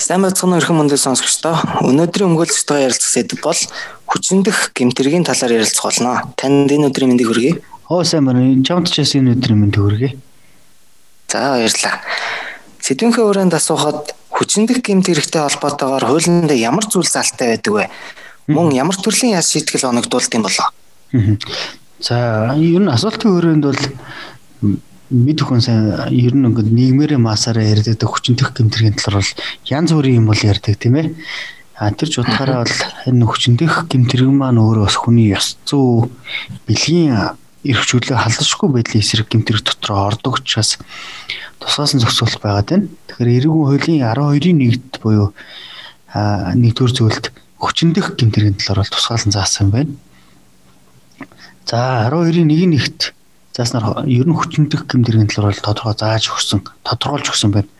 Сайн бацхан өрхөн мөндөд сонсогчдоо өнөөдрийн өмгөөлөгчтэйгээ ярилцах сэдв бол хүчиндэх гэмтэргийн талаар ярилцах болно. Танд энэ өдрийн мэндийг хүргэе. Оо сайн байна. Чамд ч бас энэ өдрийн мэндийг хүргэе. За баярлалаа. Сэдвийнхээ өрөөнд асуухад хүчиндэх гэмт хэрэгтэй холбоотойгоор хуулинд ямар зүйл залтай байдаг вэ? Мөн ямар төрлийн яс шийтгэл оногдуулт юм болоо? За ер нь асуултын өрөөнд бол мэд хүн сайн ер нь ингээд нийгмээрээ масаараа ярьдаг хүчнтэх гэмтэргийн талаар бол янз бүрийн юм бол ярьдаг тийм ээ. А тэр ч утгаараа бол энэ хүчнтэх гэмтэрэг маань өөрөө бас хүний ёс зүй бэлгийн эрх чөлөө халдшгүй байдлын эсрэг гэмтэрэг дотор ордог учраас тусгаасан зохицуулт байгаад байна. Тэгэхээр эргэн хуулийн 12-ийн 1-д буюу нэгдүгээр зүйлд хүчнтэх гэмтэргийн талаар бол тусгаалan заасан байна. За 12-ийн 1-д зааснаар ер нь хүчнэдэх гэмтэргийн талаар бол тодорхой зааж өгсөн, тодорхойлж өгсөн байна.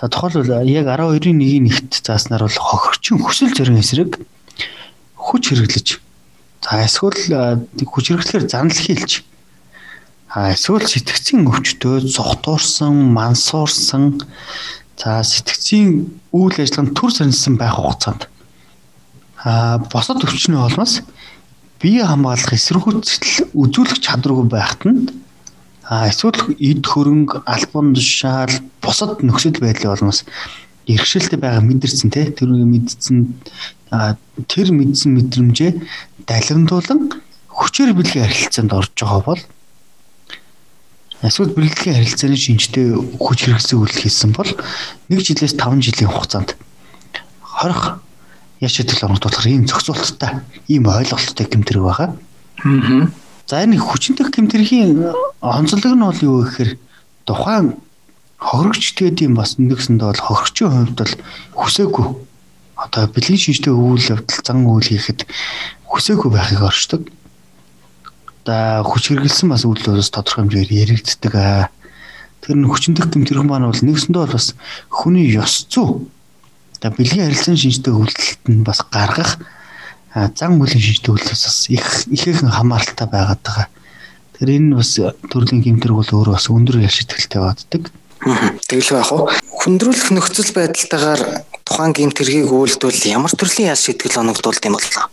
За тухайлбал яг 12-ийн 1-ийн нэгт зааснаар бол хохирчин хүсэл зориг эсрэг хүч хэрэглэж. За эсвэл хүч хэрэглэхээр занал хийлж а эсвэл сэтгцийн өвчтөө зогтуурсан, мансуурсан за сэтгцийн үйл ажиллагаанд төр сарнсан байх хугацаанд. А босод өвчнөө олмоос бие хамгаалах эсэргүүцэл үзүүлэх чадваргүй байхад нь эсвэл эд хөрөнгө албан тушаал бусад нөхцөл байдлын улмаас иргэшилтэй байгаа мэдэрсэн те. Тэр мэдсэн тэр мэдсэн мэдрэмжээ далимдуулан хүчээр бэлгийн харилцаанд орж байгаа бол эсвэл бэлгийн харилцааны шинжтэй хүч хэрэгцээ үйлдэл хийсэн бол 1 жилээс 5 жилийн хугацаанд хорих яш шийдэл онгодуулах ийм зохицуулттай ийм ойлголттой гэмтэрэг байгаа. Аа. За энэ хүчнэх гэмтэргийн онцлог нь бол юу гэхээр тухайн хохирогч тэгээд юм бас нэгсэндээ бол хохирогчийн хувьд бол хүсээгүй одоо бэлгийн шинжтэй үйл явдал зан үйл хийхэд хүсээгүй байхыг оршдог. За хүч хэрэгэлсэн бас үйлдэлээс тодорхой хэмжээгээр яригддаг. Тэр нь хүчнэх гэмтэрэг маань бол нэгсэндээ бол бас хүний ёс зүй Тэгээ бэлгийн харилцааны шинжтэй хөлтөлт нь бас гаргах зан үлийн шинжтэй хөлтөлтөөс бас их ихээхэн хамааралтай байгаад байгаа. Тэр энэ бас төрлийн гэмтэрэг бол өөрөө бас өндөр ял шитгэлтэй баддаг. Тэгэл байх уу? Хүндрүүлэх нөхцөл байдалтайгаар тухайн гэмтэргийг үйлдвэл ямар төрлийн ял шитгэл оногдуулд юм боллоо?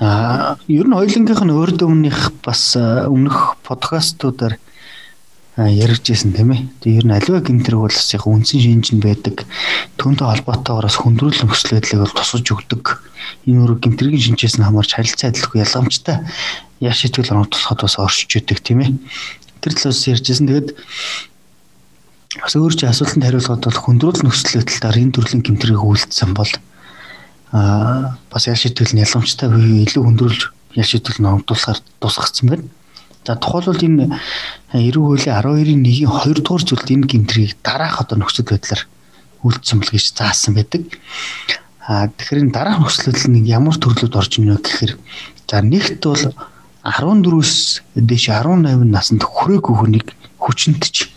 Аа, ер нь хоёулынгийнх нь өөр дөмнийх бас өмнөх подкастуудаар ярьж ирсэн тийм ээ. Тэгээ ер нь аливаа гэмтрэг бол бас яг үндсэн шинж нь байдаг. Түүнтэй холбоотойгоор бас хүндрэл нөхцөл байдлыг бол тусаж өгдөг. Энэ өөр гэмтрэгийн шинжээс нь хамаарч харилцаа адилгүй ялгамжтай яа шийтгэл оногдуулахад бас оршиж идэг тийм ээ. Тэр талаас ярьж ирсэн. Тэгээд бас өөр чи асуултанд хариулахад бол хүндрэл нөхцөл байдлаар энэ төрлийн гэмтрийг үйлдсэн бол аа бас яа шийтгэл нь ялгамжтай буюу илүү хүндрэлж яа шийтгэл нь оногдуулахаар тусгацсан байна. За тухайлбал энэ эрэг хуулийн 12-ийн 1-ийн 2 дугаар зүйлд энэ гинтрийг дараах одоо нөхцөл байдлаар үйлдсэн бол гэж заасан байдаг. А тэгэхээр энэ дараах нөхцөл байдал нь ямар төрлөд орж ирнэ гэхээр за нэгт бол 14-өөс дээш 18 наснд хүрээгүй хүнийг хүчнэтж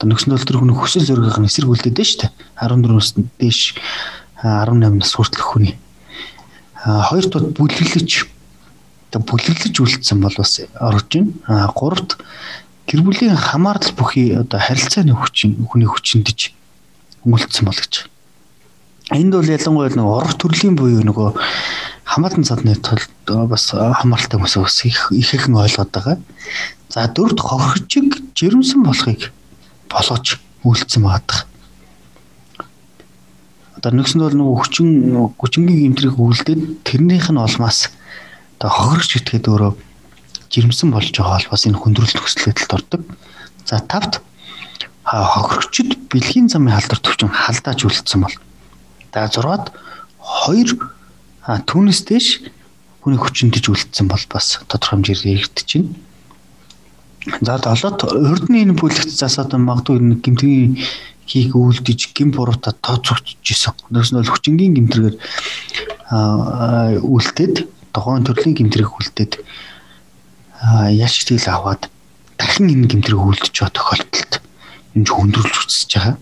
одоо нөхцөл төр хүний хүсэл зоригын эсрэг үлдээд дээ шүү дээ 14-өөс дээш 18 нас хүртэлх хүний хоёр дахь бүлэглэж одоо бүлэглэж үлдсэн бол бас орж байна. А гуравт гэр бүлийн хамаарлал бүхий одоо харилцааны хүчин хүний хүчиндэж үлдсэн бол гэж. Энд бол ялангуяа нэг урах төрлийн буюу нөгөө хамаатан цадны тулд бас хамааралтай хүмүүс бас их ихэхэн ойлгоод байгаа. За дөрөвт хохирчиг жирэмсэн болохыг болооч үлдсэн байгаа. Одоо нэгсэнд бол нөгөө хүчин хүчингийн гэмтрийг үлдээд тэрнийх нь олмаас одоо хохирогч итгээд өөрөө жирэмсэн болж байгаа бол бас энэ хүндрэл төсөл байдалд ордог. За тавт хохирогчд бэлгийн замын халдвар төвчин халдааж үлдсэн бол. За зургаад хоёр түүнээс дэш хүний хүчнэдэж үлдсэн бол бас тодорхой хэмжээр эргэж чинь. За долоот урдны энэ бүлэгт зас одоо магадгүй нэг гимтгийн хийх үйлдэж гим буруута тооцогдчихсэн. Нэгс нь бол хүчингийн гимтэргээр үлдээд тухайн төрлийн гэмтрийг хүлдээд яш тэгэл аваад дахин энэ гэмтрийг хүлдэж байгаа тохиолдолд энэ хөндрүүлж үсэж байгаа.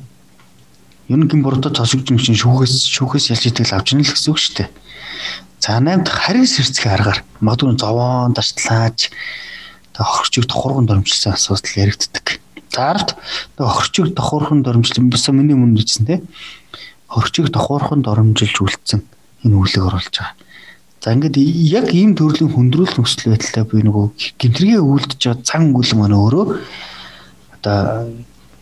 Ер нь гин буруудад цосгож юм чинь шүүхээс шүүхээс ялж идэл авч ирнэ л гэсэн үг шүү дээ. За 8 дахь харин сэрцгийн аргаар магадгүй зовоон дартлаач хохирчиг тухурган дөрмжилсэн асуудал яригддаг. Заарт хөрчиг давхуурхан дормжлон бисаа миний өмнө бичсэн те. Хөрчиг давхуурхан дормжилж үлдсэн энэ үлэг оруулж байгаа. За ингээд яг ийм төрлийн хүндрүүл нөхцөл байдлаа би нөгөө гинтэргээ үлдэж байгаа цан үйл маань өөрөө одоо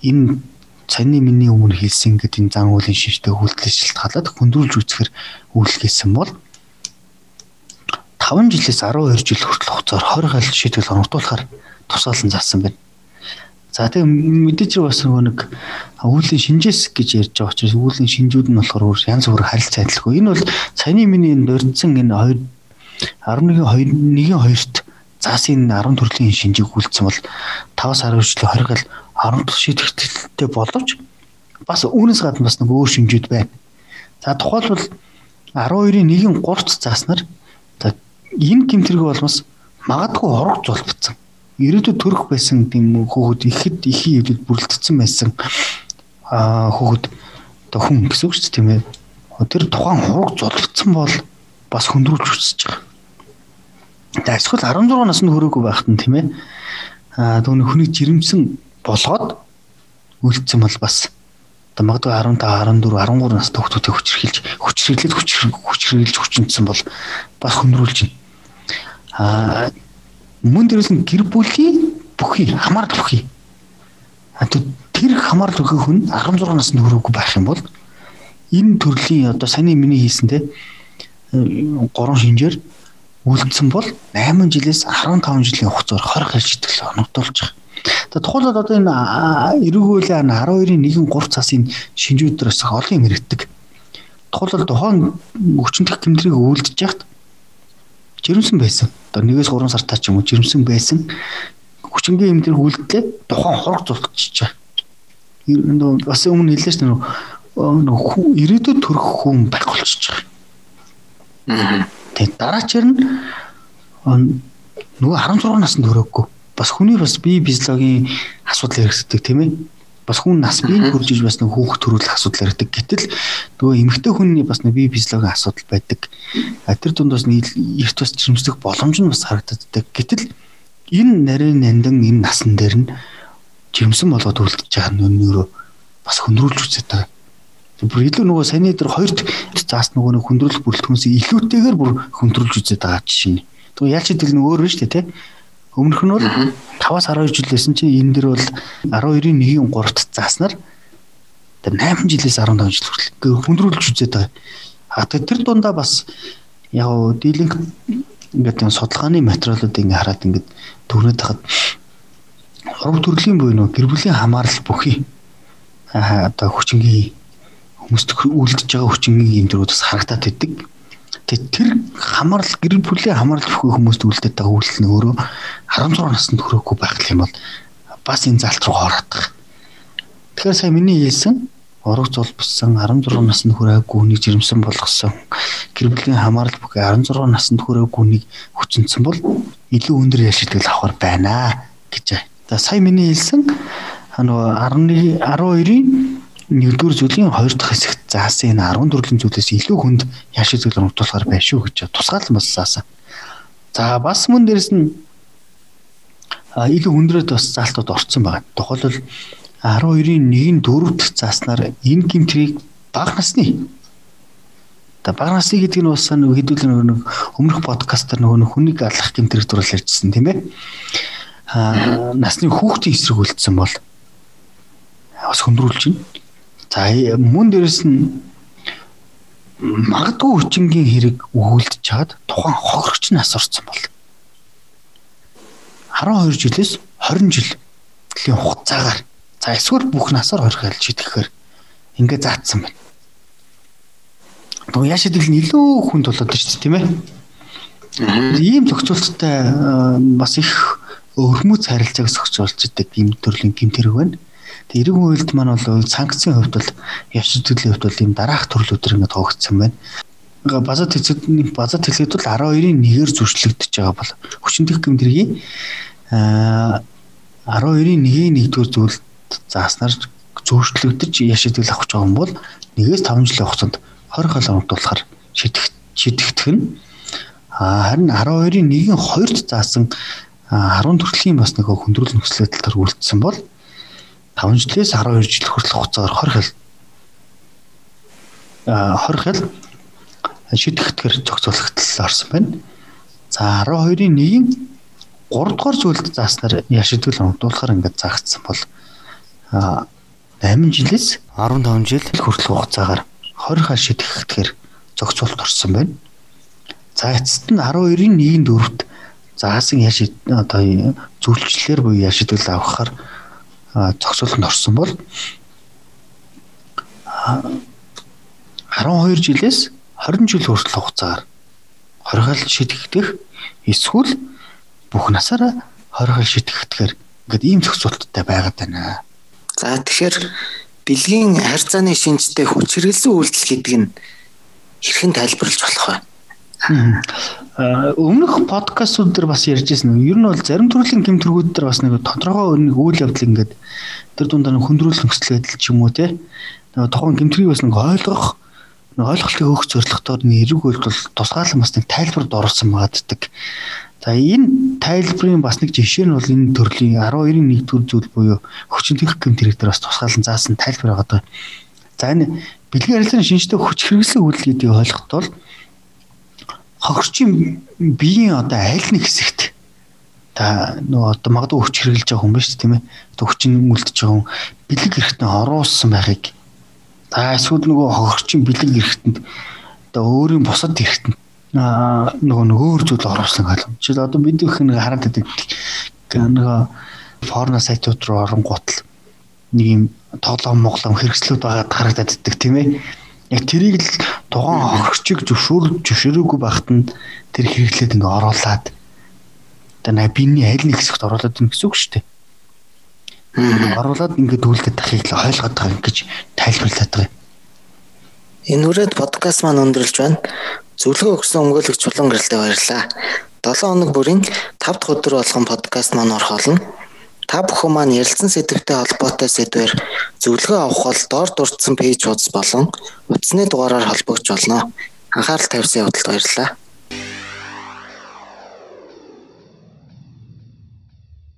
энэ цааны миний өмнө хэлсэн ингээд энэ зан үйлийн шинжтэй үйлдэл шилтгаалаад хүндрүүлж үзэхэр үйлгэлсэн бол 5 жилээс 12 жил хүртэл хугацаар 20 гал шийдэл оногдуулахаар тусгаалan заасан байна. За тэгээ мэдээч бас нэг үүлийн шинжээс гэж ярьж байгаа учраас үүлийн шинжүүд нь болохоор янз бүр харилцаа адилгүй. Энэ бол саяны миний дурдсан энэ 2 11 2 1-ийн 2-т заасын 10 төрлийн шинжийг үлдсэн бол 5-аас 10 жилийн 20 гал 10 дахь шийдэгдэлтэй боловч бас үүнээс гадна бас нэг өөр шинжүүд байна. За тухайлбал 12-ийн 1-ийн 3-т зааснаар за энэ гимтэрэг болмос магадгүй хорог зулбцсан ирээдүйд төрөх байсан тийм хүүхэд ихэд ихийн хэвлэл бүрэлдсэн байсан аа хүүхэд одоо хүн гэсэн үг шүү дээ тийм ээ. Тэр тухайн хураг золбцсон бол бас хөндрүүлж үсэж байгаа. За эсвэл 16 наснд хүрээгүй байхад нь тийм ээ. Аа түүний хүний жирэмсэн болгоод үлдсэн бол бас одоо магадгүй 15 14 13 настай хүүхдүүдийг хүчрхийлж хүчрхийлээд хүчрхийлж хүчнэсэн бол бас хөндрүүлж байна. Аа мөн дээрээс нь гэр бүлийн бүхий хамаарал бүхий. Тэр хамаарал бүхий хүн 16 насны хүрээгүй байх юм бол энэ төрлийн одоо саний миний хийсэн те гурван шинжээр үлдсэн бол 8 жилээс 15 жилийн хугацаар 20 хэл шитгэл байгаа. За тухайлбал одоо энэ эргүүлээ 12-ийн 1-ийн 3 цасын шинжүүдээс олон хэрэгдэг. Тухайлбал тухайн хүчнэх гэмтрийг үйлдэж яхад жирэмсэн байсан. Одоо 1-ээс 3 сартаа ч юм уу жирэмсэн байсан. Хүчингийн эмдэр үлдлээ тухайн хург зулчихж байгаа. Бас өмнө хэллээ ш нь нөгөө ирээдүйд төрөх хүн байх байгаа. Тэгээд дараачаар нь нөгөө 16 наснд төрөөгүй. Бас хүний бас бие физиологийн асуудал хэрэгсдэг тийм ээ бас хүн нас бие хуржиж бас нэг хүүхд төрүүлэх асуудал ярьдаг. Гэтэл нөгөө эмэгтэй хүний бас нэг бие физиологийн асуудал байдаг. Тэр дундаас нэг эрт бас жирэмслэх боломж нь бас харагддаг. Гэтэл энэ нарийн нандин энэ насан дээр нь жирэмсэн болоод үлдэж байгаа нь өөрөө бас хөндрүүлж үзээд байгаа. Бүр илүү нөгөө саяны дээр хоёрт заас нөгөө нэг хөндрүүлэх бүрэлдэхүүнсийг илүүтэйгээр бүр хөндрүүлж үзээд байгаа жишээ нь. Тэгээ яалч идэл нөгөө өөр нь шүү дээ, тэ? Өмнөх нь бол 5-аас 12 жил байсан чинь энэ дэр бол 12-ийн 1-ийн 3-т зааснаар тэр 8 жилээс 15 жил хүртэл хүндрүүлж үзээд байгаа. А тэр дундаа бас яг дийлэнх ингээд юм судалгааны материалуудыг ингээд хараад ингээд төвнөд хахад ураг төрлийн буюу нөө гэр бүлийн хамаарал бүхий аа одоо хүчингийн хүмүүст үлдэж байгаа хүчингийн юм дөрүүд бас харагдаад байдаг. Тэгээд тэр хамаарал гэр бүлийн хамаарал бүхий хүмүүст үлдээд байгаа үйлс нь өөрөө 16 наснд хүрээгүй байх юм бол бас энэ залт руу ороод. Тэгэхээр сая миний хэлсэн ураг зулбсан 16 наснд хүрээгүй нэг жирэмсэн болгосон гэр бүлийн хамаарал бүхий 16 наснд хүрээгүй нэг хүчнэсэн бол илүү өндөр ял шийтгэл авахар байна гэж. За сая миний хэлсэн нөгөө 11 12-ийн нэгдүгээр зүйлийн хоёр дахь хэсэгт заасан энэ 14 зүйлээс илүү хүнд яаш зүйл нутуулахар байх шүү гэж тусгаал бас заасан. За бас мөн дээрэс нь илүү хүндрээд бас заалтууд орцсон байна. Тухайлбал 12-ийн 1-ийн 4-т зааснаар энэ гимтрийг бага насны За бага насны гэдэг нь бас нэг хэдүүлэн нэг өмнөх подкастаар нөгөө хүнийг алах гимтрийг дурлал ярьжсэн тийм ээ. Аа насны хүүхдийн эсрэг үлдсэн бол бас хөндрүүлж байна. За мөн дээрэс нь магадгүй хүчингийн хэрэг өгүүлдэж чад тухайн хохирогч нь асуурсан бол 12 жилээс 20 жилийн хугацаагаар за эсвэл бүх насаар хорих айлж шийдэхээр ингээд заатсан байна. Тэгээ яашид л илүү хүнд болоод шүү дээ тийм ээ. Ийм зохицуулттай бас их өрхмөц харилцааг зохицуулж идэг ийм төрлийн гимтэрэг байна. Эргэн хуульд маань бол санкцийн хувьд бол явц төдлийн хувьд бол ийм дараах төрлүүдэр ингээд тоогдсон байна. Базад хэлцүүд базад хэлгээд бол 12-ийн 1-ээр зөрчлөгдөж байгаа бол хүчнэх гэмтрийн аа 12-ийн 1-ийн 1-р зүйлд зааснаар зөрчлөгдөж яшидэл авах гэж байгаа юм бол 1-ээс 5 жилийн хугацаанд 20 хол оногдуулахар шийдэх шийдэгдэх нь харин 12-ийн 1-ийн 2-т заасан 10 төрлийн бас нэг хөндрөл нөхцөл байдал төр үлдсэн бол 5 жилээс 12 жил хүртэл хугацаагаар 20 хэл а 20 хэл шидэхтгэр зохицуулалтал орсон байна. За 12-ийн 1-ийн 3 дугаар зүйлд зааснаар яшидгэл оногдуулахаар ингээд заагдсан бол 8 жилээс 15 жил хүртэл хугацаагаар 20 хал шидэхтгэр зохицуулалт орсон байна. За эцэст нь 12-ийн 1-ийн 4-т заасан яш одоо зүйлчлэлэр буюу яшидгэл авахаар зохицуулалт орсон бол 12 жилээс 20 жил хүртэл хугацаагаар 20 хал шидэхдэх эсвэл бүх насаараа 20 хал шидэхдгээр ингээд ийм зохицуулттай байгаад байна. За тэгэхээр бэлгийн харьцааны шинжтэй хүч хэрэглэсэн үйлдэл гэдэг нь хэрхэн тайлбарлаж болох вэ? Өмнөх подкастууд дээр бас ярьжсэн. Ер нь бол зарим төрлийн гэмтэргүүд дээр бас нэг тодорхой нэг үйл явдал ингээд тэр дундаа хөндрүүлэх нөхцөл байдал ч юм уу те. Тухайн гэмтрийг бас нэг ойлгох ойлголтыг өгөх зорилготоор нэг эрэг үйлдэл тусгаалan бас нэг тайлбарт орсон магаддаг. За энэ тайлбарын бас нэг жишээ нь бол энэ төрлийн 12-ын 1-р зүйл буюу хүчин тэх гэм тэрэгтэр бас тусгаалan заасан тайлбар байгаа. За энэ бэлгийн харилцааны шинжтэй хүч хэрэглэсэн үйл гэдгийг ойлгоход бол хохирчийн биеийн одоо аль нэг хэсэгт та нөгөө одоо магадгүй хүч хэрэглэж байгаа хүн биш тийм ээ. Одоо хүчин үлдэж байгаа хүн бэлэг эрэхтэн оруулсан байхыг За эсвэл нөгөө хохирчин бэлэг эрэхтэнд одоо өөрийн бусад эрэхтэнд аа нөгөө нөгөө зүйл оруулсан ойлгом. Жишээл одоо бид их нэг хараад байдаг нөгөө порно сайтууд руу оронгуутал нэг юм тоглоом моглоом хэрэгслүүд байгаад харагдаад байдаг тийм ээ. Яг тэрийг л тухайн хохирчийг зөвшөөр зөвшөөрөөгүй байхад нь тэр хэрэглээд ингээ оруулаад на биений аль нэг хэсэгт оруулаад байна гэсэн үг шүү дээ оруулаад ингээд үлдээд тахыг л ойлгоод байгаа гэж тайлбарлаад байгаа. Энэ үрээд подкаст маань өндөрлж байна. Зөвлөгөө өгсөн өмгөөлөгч чулуун гэрэлтэй баярлалаа. 7 хоног бүрийн 5 дахь өдөр болгон подкаст маань орхолно. Та бүхэн маань ярилцсан сэдвтэй холбоотой сэдвээр зөвлөгөө авах бол доор дурдсан пэйж хуудас болон утасны дугаараар холбогдож болно. Анхаарал тавьсан явдалд баярлалаа.